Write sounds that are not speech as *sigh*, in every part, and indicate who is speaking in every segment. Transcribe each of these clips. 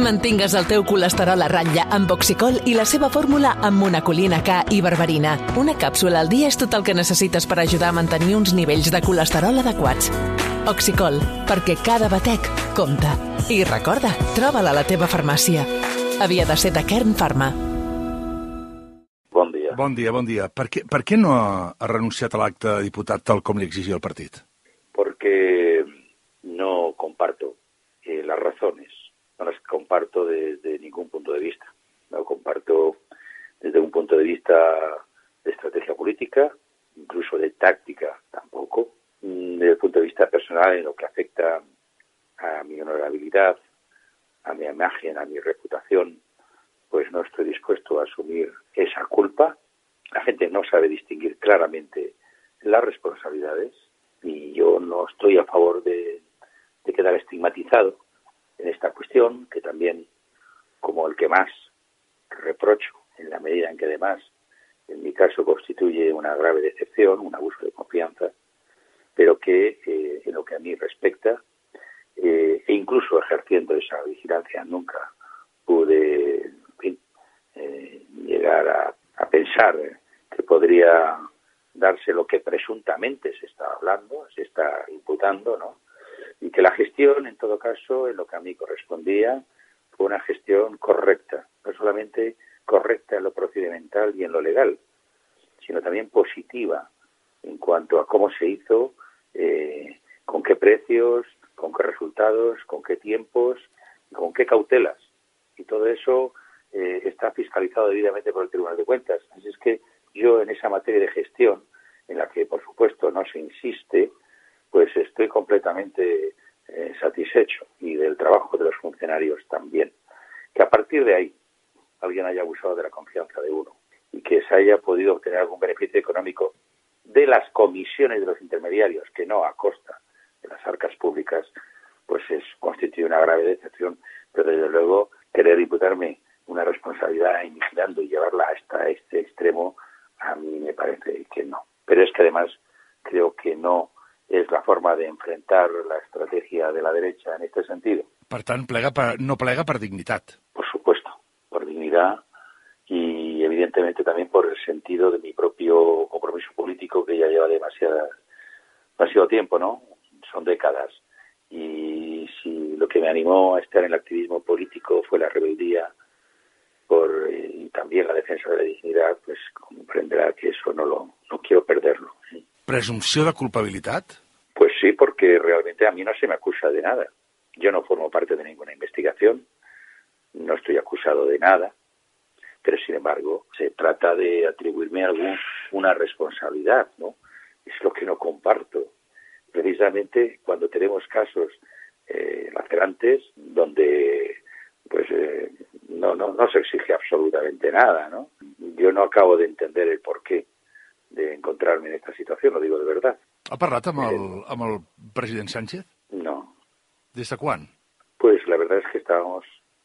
Speaker 1: Mantingues el teu colesterol a ratlla amb Oxicol i la seva fórmula amb monacolina K i berberina. Una càpsula al dia és tot el que necessites per ajudar a mantenir uns nivells de colesterol adequats. Oxicol, perquè cada batec compta. I recorda, troba-la a la teva farmàcia. Havia de ser de Kern Pharma.
Speaker 2: Bon dia.
Speaker 3: Bon dia, bon dia. Per què, per què no ha, renunciat a l'acte de diputat tal com li exigia el partit?
Speaker 2: Porque no comparto eh, las razones, no las comparto desde ningún punto de vista. No comparto desde un punto de vista de estrategia política, incluso de táctica tampoco, mm, desde el punto de vista personal en lo que afecta a mi honorabilidad, a mi imagen, a mi reputación, pues no estoy dispuesto a asumir esa culpa. La gente no sabe distinguir claramente las responsabilidades y yo no estoy a favor de, de quedar estigmatizado en esta cuestión, que también, como el que más reprocho, en la medida en que además, en mi caso, constituye una grave decepción, un abuso de confianza, pero que eh, en lo que a mí respecta, eh, e incluso ejerciendo esa vigilancia, nunca pude eh, llegar a pensar que podría darse lo que presuntamente se está hablando, se está imputando, ¿no? Y que la gestión, en todo caso, en lo que a mí correspondía, fue una gestión correcta, no solamente correcta en lo procedimental y en lo legal, sino también positiva en cuanto a cómo se hizo, eh, con qué precios, con qué resultados, con qué tiempos, con qué cautelas. Y todo eso eh, está fiscalizado debidamente por el Tribunal de Cuentas. Así es que yo en esa materia de gestión, en la que por supuesto no se insiste, pues estoy completamente eh, satisfecho y del trabajo de los funcionarios también. Que a partir de ahí alguien haya abusado de la confianza de uno y que se haya podido obtener algún beneficio económico de las comisiones de los intermediarios, que no a costa de las arcas públicas, pues es constituye una grave decepción, pero desde luego querer imputarme una responsabilidad iniciando y llevarla hasta este extremo, a mí me parece que no. Pero es que además creo que no es la forma de enfrentar la estrategia de la derecha en este sentido.
Speaker 3: Per tant, plega per, no plega per dignitat.
Speaker 2: Por supuesto, por dignidad y evidentemente también por el sentido de mi propio compromiso político que ya lleva demasiada, demasiado tiempo, ¿no? Son décadas. Y si lo que me animó a estar en el activismo político fue la rebeldía por, eh, y también la defensa de la dignidad, pues comprenderá que eso no lo no quiero perderlo. ¿sí?
Speaker 3: Presumpció de culpabilitat?
Speaker 2: Pues sí, porque realmente a mí no se me acusa de nada. Yo no formo parte de ninguna investigación, no estoy acusado de nada, pero sin embargo se trata de atribuirme algún, una responsabilidad, ¿no? Es lo que no comparto. Precisamente cuando tenemos casos eh, lacerantes donde pues eh, no, no, no se exige absolutamente nada, ¿no? Yo no acabo de entender el porqué de encontrarme en esta situación, lo digo de verdad.
Speaker 3: Ha parlat amb el, amb el president Sánchez?
Speaker 2: No,
Speaker 3: Des de quan?
Speaker 2: Pues la verdad es que estábamos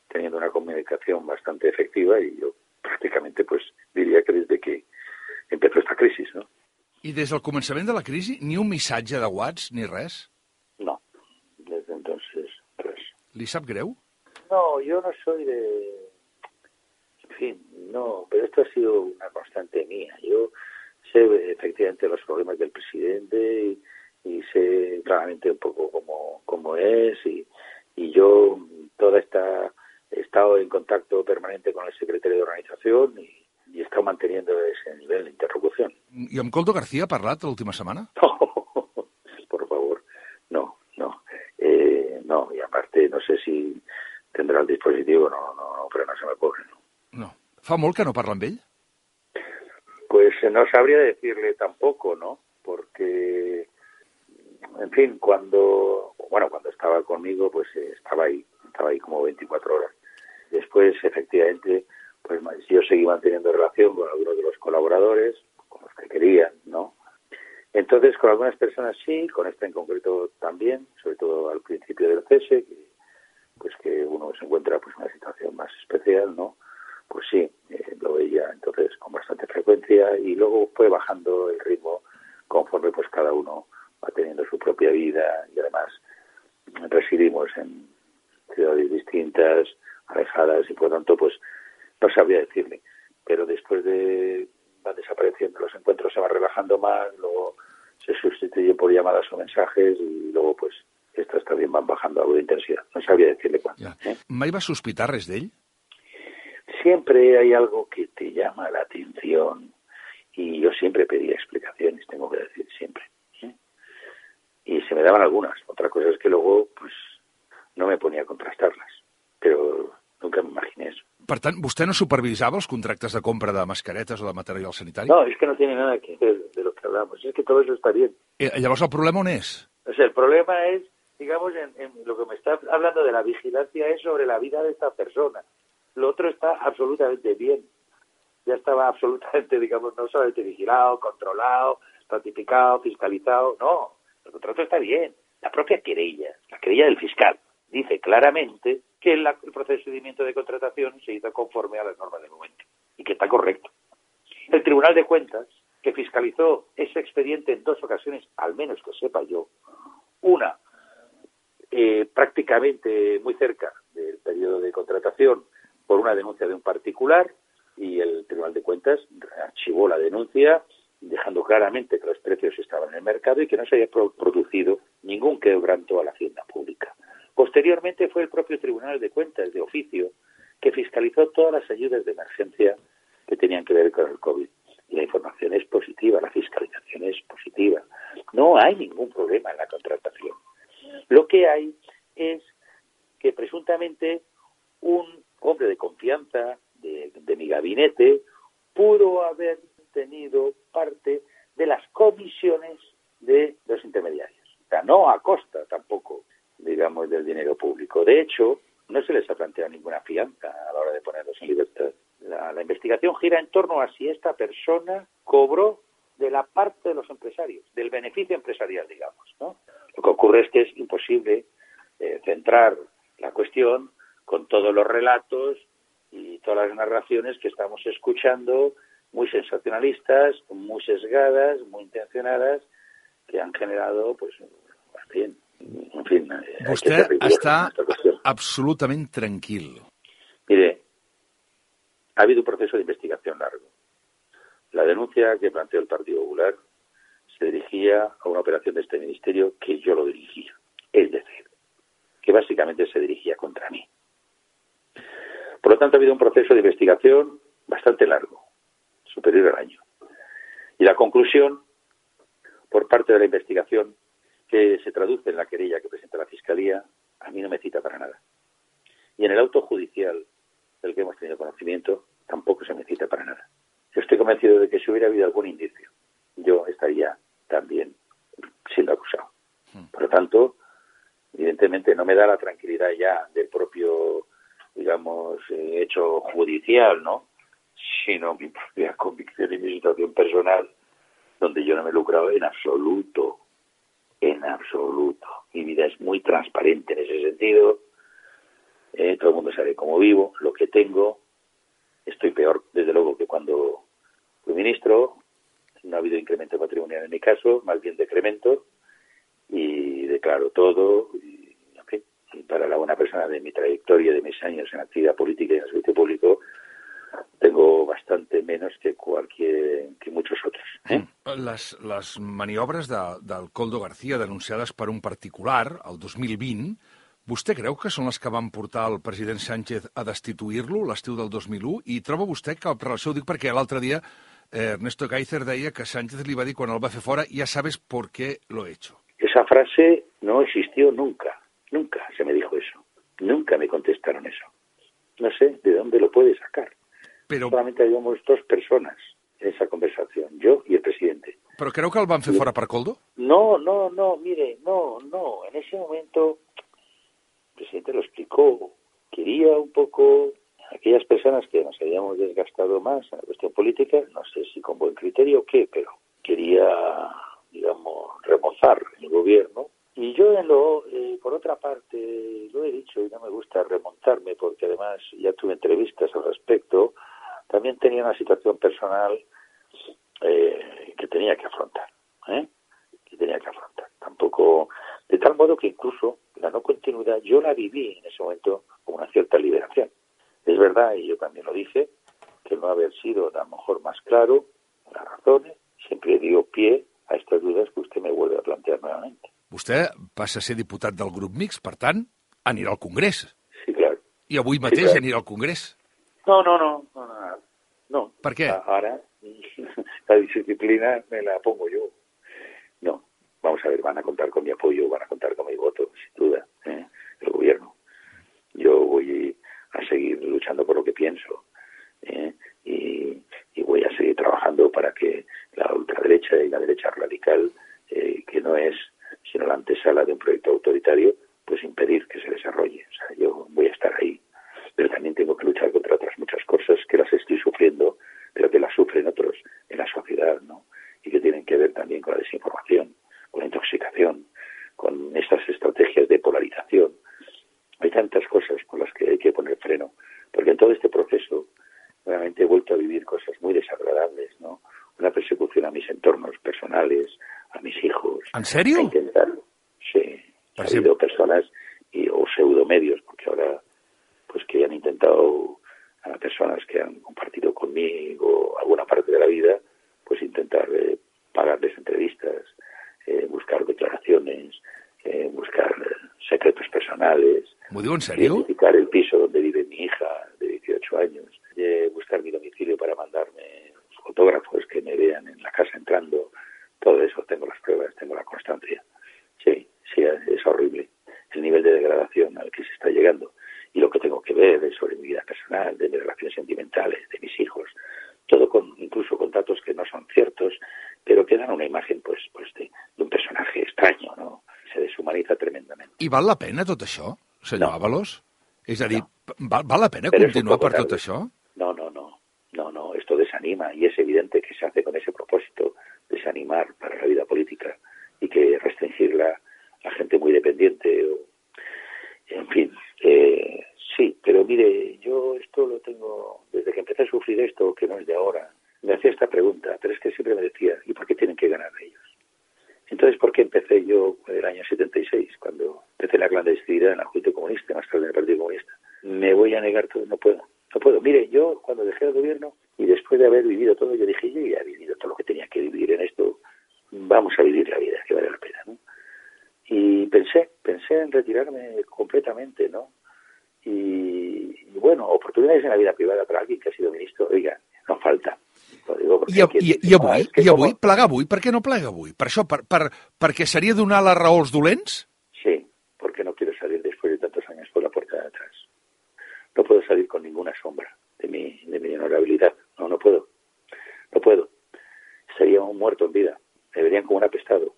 Speaker 2: teniendo una comunicación bastante efectiva y yo prácticamente pues diría que desde que empezó esta crisis, ¿no?
Speaker 3: I des del començament de la crisi, ni un missatge de Whats, ni res?
Speaker 2: No, desde entonces, pues
Speaker 3: Li sap greu?
Speaker 2: No, yo no soy de... En fin, no, pero esto ha sido una constante mía. Yo sé efectivamente los problemas del presidente y, y sé claramente un poco cómo, cómo es y, y yo toda esta he estado en contacto permanente con el secretario de organización y, y he estado manteniendo ese nivel de interlocución.
Speaker 3: I amb Coldo García ha parlat l'última setmana? *laughs*
Speaker 2: Por favor, no, no. Eh, no, y aparte no sé si tendrá el dispositivo, no, no, no, pero no se me ocurre, ¿no?
Speaker 3: No. Fa molt que no parla amb ell?
Speaker 2: Pues no sabría decirle tampoco, ¿no? Porque, en fin, cuando, bueno, cuando estaba conmigo, pues eh, estaba ahí, estaba ahí como 24 horas. Después, efectivamente, pues yo seguí manteniendo relación con algunos de los colaboradores, con los que querían, ¿no? Entonces, con algunas personas sí, con esta en concreto también, sobre todo al principio del cese, que, pues que uno se encuentra pues una situación más especial, ¿no? Pues sí, eh, lo veía entonces con bastante frecuencia y luego fue bajando el ritmo conforme pues cada uno va teniendo su propia vida y además residimos en ciudades distintas, alejadas y por lo tanto pues no sabría decirle. Pero después de van desapareciendo los encuentros, se van relajando más, luego se sustituye por llamadas o mensajes y luego pues estas también van bajando algo de intensidad. No sabría decirle cuándo.
Speaker 3: ¿eh? ¿Mai va sospitar res d'ell?
Speaker 2: Siempre hay algo que te llama la atención y yo siempre pedía explicaciones, tengo que decir, siempre. ¿eh? Y se me daban algunas. Otra cosa es que luego pues no me ponía a contrastarlas, pero nunca me imaginé eso.
Speaker 3: Per tant, vostè no supervisava els contractes de compra de mascaretes o de material sanitari?
Speaker 2: No, es que no tiene nada que ver de lo que hablamos. Es que todo eso está bien.
Speaker 3: Eh, llavors el problema on és?
Speaker 2: O sea, el problema es, digamos, en, en lo que me está hablando de la vigilancia es sobre la vida de esta persona. Lo otro está absolutamente bien. Ya estaba *laughs* absolutamente, digamos, no solamente vigilado, controlado, ratificado, fiscalizado. No, el contrato está bien. La propia querella, la querella del fiscal, dice claramente que el, el procedimiento de contratación se hizo conforme a las normas del momento y que está correcto. El Tribunal de Cuentas, que fiscalizó ese expediente en dos ocasiones, al menos que sepa yo, una eh, prácticamente muy cerca del periodo de contratación por una denuncia de un particular y el Tribunal de Cuentas archivó la denuncia dejando claramente que los precios estaban en el mercado y que no se había producido ningún quebranto a la hacienda pública. Posteriormente fue el propio Tribunal de Cuentas de oficio que fiscalizó todas las ayudas de emergencia que tenían que ver con el COVID. La información es positiva, la fiscalización es positiva. No hay ningún problema en la contratación. Lo que hay es que presuntamente un hombre de confianza de, mi gabinete pudo haber tenido parte de las comisiones de los intermediarios. O sea, no a costa tampoco digamos, del dinero público. De hecho, no se les ha planteado ninguna fianza a la hora de ponerlos en libertad. La, la, investigación gira en torno a si esta persona cobró de la parte de los empresarios, del beneficio empresarial, digamos. ¿no? Lo que ocurre es que es imposible eh, centrar la cuestión con todos los relatos y todas las narraciones que estamos escuchando, muy sensacionalistas, muy sesgadas, muy intencionadas, que han generado, pues, bien, en fin...
Speaker 3: Vostè està absolutament tranquil.
Speaker 2: Mire, ha habido un proceso de investigación largo. La denuncia que planteó el Partido Popular se dirigía a una operación de este ministerio que yo lo dirigía. Es decir, que básicamente se dirigía contra mí. Por lo tanto, ha habido un proceso de investigación bastante largo, superior al año. Y la conclusión, por parte de la investigación, que se traduce en la querella que presenta la Fiscalía, a mí no me cita para nada. Y en el auto judicial del que hemos tenido conocimiento, tampoco se me cita para nada. Yo estoy convencido de que si hubiera habido algún indicio, yo estaría también siendo acusado. Por lo tanto, evidentemente no me da la tranquilidad ya del propio, digamos, eh, hecho judicial, ¿no? Sino mi *laughs* propia convicción y mi situación personal, donde yo no me he lucrado en absoluto en absoluto. Mi vida es muy transparente en ese sentido. Eh, todo el mundo sabe cómo vivo, lo que tengo. Estoy peor, desde luego, que cuando fui ministro. No ha habido incremento patrimonial en mi caso, más bien decremento. Y declaro todo. Y, para la buena persona de mi trayectoria, de mis años en actividad política y en el servicio público, tengo bastante menos que cualquier que muchos otros. Eh?
Speaker 3: Les, les maniobres de, del Coldo García denunciades per un particular, el 2020, vostè creu que són les que van portar el president Sánchez a destituir-lo l'estiu del 2001? I troba vostè que, per això ho dic perquè l'altre dia eh, Ernesto Geizer deia que Sánchez li va dir quan el va fer fora ja sabes por qué lo he hecho.
Speaker 2: Esa frase no existió nunca, nunca se me dijo eso. Nunca me contestaron eso. No sé de dónde lo puede sacar.
Speaker 3: Pero...
Speaker 2: Solamente habíamos dos personas en esa conversación, yo y el presidente.
Speaker 3: ¿Però creu que el van fer fora per Coldo?
Speaker 2: No, no, no, mire, no, no. En ese momento el presidente lo explicó. Quería un poco aquellas personas que nos habíamos desgastado más en la cuestión política, no sé si con buen criterio o qué, pero quería, digamos, remozar el gobierno. Y yo, en lo, eh, por otra parte, lo he dicho y no me gusta remontarme porque además ya tuve entrevistas al respecto, también tenía una situación personal eh, que tenía que afrontar, ¿eh? que tenía que afrontar. Tampoco, de tal modo que incluso la no continuidad yo la viví en ese momento con una cierta liberación. verdad, y yo también lo dije, que no haber sido a lo mejor más claro las razones, siempre dio pie a estas dudas que usted me vuelve a plantear nuevamente.
Speaker 3: Vostè passa a ser diputat del grup mix, per tant, anirà al Congrés.
Speaker 2: Sí, claro.
Speaker 3: I avui mateix
Speaker 2: clar.
Speaker 3: anirà al Congrés.
Speaker 2: No, no, no, no, no. no.
Speaker 3: Per què?
Speaker 2: Ahora *laughs* la disciplina me la pongo yo. No, vamos a ver, van a contar con mi apoyo, van a contar con mi voto, sin duda, ¿eh? el gobierno. Yo voy a seguir luchando por lo que pienso ¿eh? y, y voy a seguir trabajando para que la ultraderecha y la derecha radical, eh, que no es sino la antesala de un proyecto autoritario, pues impedir que se desarrolle. O sea, yo voy a estar ahí, pero también tengo que luchar contra otras muchas cosas que las estoy sufriendo, pero que las sufren otros en la sociedad, ¿no? Y que tienen que ver también con la desinformación, con la intoxicación, con estas estrategias de polarización. Hay tantas cosas por las que hay que poner freno, porque en todo este proceso realmente he vuelto a vivir cosas muy desagradables, ¿no? Una persecución a mis entornos personales.
Speaker 3: ¿En serio?
Speaker 2: A intentar, sí. Ha
Speaker 3: sí.
Speaker 2: habido personas y, o pseudomedios, porque ahora, pues que han intentado a personas que han compartido conmigo alguna parte de la vida, pues intentar eh, pagarles entrevistas, eh, buscar declaraciones, eh, buscar eh, secretos personales,
Speaker 3: M'ho diu en sèrio?
Speaker 2: identificar el piso donde vive mi hija de 18 años, de buscar mi domicilio para mandarme fotógrafos que me vean en la casa entrando, todo eso, tengo las pruebas, tengo la constancia. Sí, sí, es horrible el nivel de degradación al que se está llegando. Y lo que tengo que ver es sobre mi vida personal, de mis relaciones sentimentales, de mis hijos, todo con, incluso con datos que no son ciertos, pero que dan una imagen pues, pues de, de un personaje extraño, ¿no? Se deshumaniza tremendamente.
Speaker 3: I val la pena tot això, senyor
Speaker 2: No.
Speaker 3: Ábalos? És a dir, val, val la pena
Speaker 2: Però
Speaker 3: continuar per tot
Speaker 2: tarde.
Speaker 3: això?
Speaker 2: No, no, no, no, no, esto desanima y es evidente que se hace con ese propósito, desanimar para la vida política y que restringirla a gente muy dependiente o, en fin, eh, sí, pero mire, yo esto lo tengo desde que empecé a sufrir esto, que no es de ahora, me hacía esta pregunta, pero es que siempre me decía, ¿y por qué tienen que ganar ellos? Entonces, ¿por qué empecé yo en el año 76, cuando empecé la clandestinidad en la Juventud Comunista, más tarde en el Partido Comunista? Me voy a negar todo, no puedo, no puedo. Mire, yo cuando dejé el gobierno y después de haber vivido todo, yo dije, yo ya he vivido todo lo que tenía que vivir en esto, vamos a vivir la vida, que vale la pena, ¿no? Y pensé, pensé en retirarme completamente, ¿no? Y, bueno, oportunidades en la vida privada para alguien que ha sido ministro, oiga, no falta. Digo
Speaker 3: I, i, i
Speaker 2: "No,
Speaker 3: avui,
Speaker 2: que
Speaker 3: i avui,
Speaker 2: como-".
Speaker 3: plegar avui, per què no plega avui? Per això, per, per, perquè seria donar la raó als dolents?
Speaker 2: Sí, porque no quiero salir después de tantos años por la puerta de atrás. No puedo salir con ninguna sombra de mi, de mi honorabilidad. No, no puedo. No puedo. Sería un muerto en vida. Me verían como un apestado.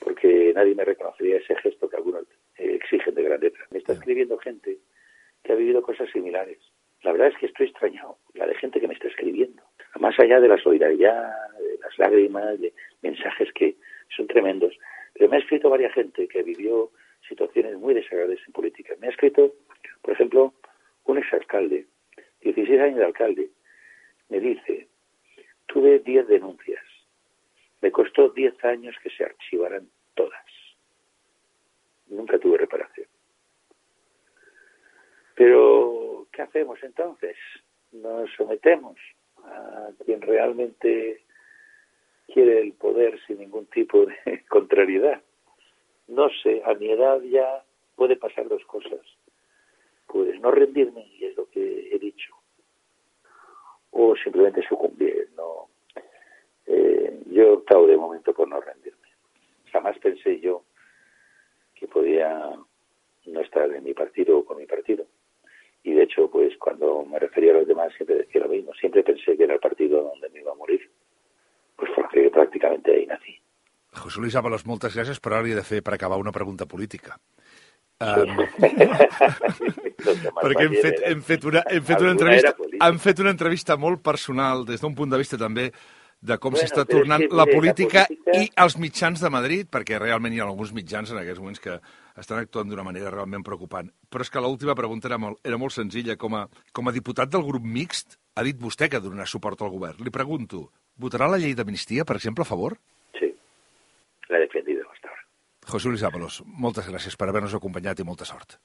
Speaker 2: Porque nadie me reconocería ese gesto que algunos eh, exigen de grandeza. Me está escribiendo gente que ha vivido cosas similares. La verdad es que estoy extrañado. La de gente que me está escribiendo. Más allá de la solidaridad, de las lágrimas, de mensajes que son tremendos. Pero me ha escrito varias gente que vivió situaciones muy desagradables en política. Me ha escrito, por ejemplo, un exalcalde, 16 años de alcalde, me dice, tuve 10 denuncias. Me costó 10 años que se archivaran todas. Nunca tuve reparación. Pero, ¿qué hacemos entonces? Nos sometemos a quien realmente quiere el poder sin ningún tipo de *laughs* contrariedad. No sé, a mi edad ya puede pasar dos cosas. Pues no rendirme, y es lo que he dicho, o simplemente sucumbir. No,
Speaker 3: José Luis Ábalos, moltes gràcies, però ara li he de fer per acabar una pregunta política. Um, *laughs* *laughs* perquè hem fet, hem fet, una, hem fet una entrevista
Speaker 2: política.
Speaker 3: hem fet una entrevista molt personal des d'un punt de vista també de com
Speaker 2: Bueno,
Speaker 3: s'està tornant la
Speaker 2: mire, la
Speaker 3: política,
Speaker 2: política-
Speaker 3: i els mitjans de Madrid, perquè realment hi ha alguns mitjans en aquests moments que estan actuant d'una manera realment preocupant. Però és que l'última pregunta era molt, era molt senzilla. Com a, com a diputat del grup mixt, ha dit vostè que donarà suport al govern. Li pregunto, votarà la llei d'amnistia, per exemple, a favor?
Speaker 2: Sí, la he defendido hasta ahora.
Speaker 3: José Luis Ábalos, moltes gràcies per haver-nos acompanyat i molta sort.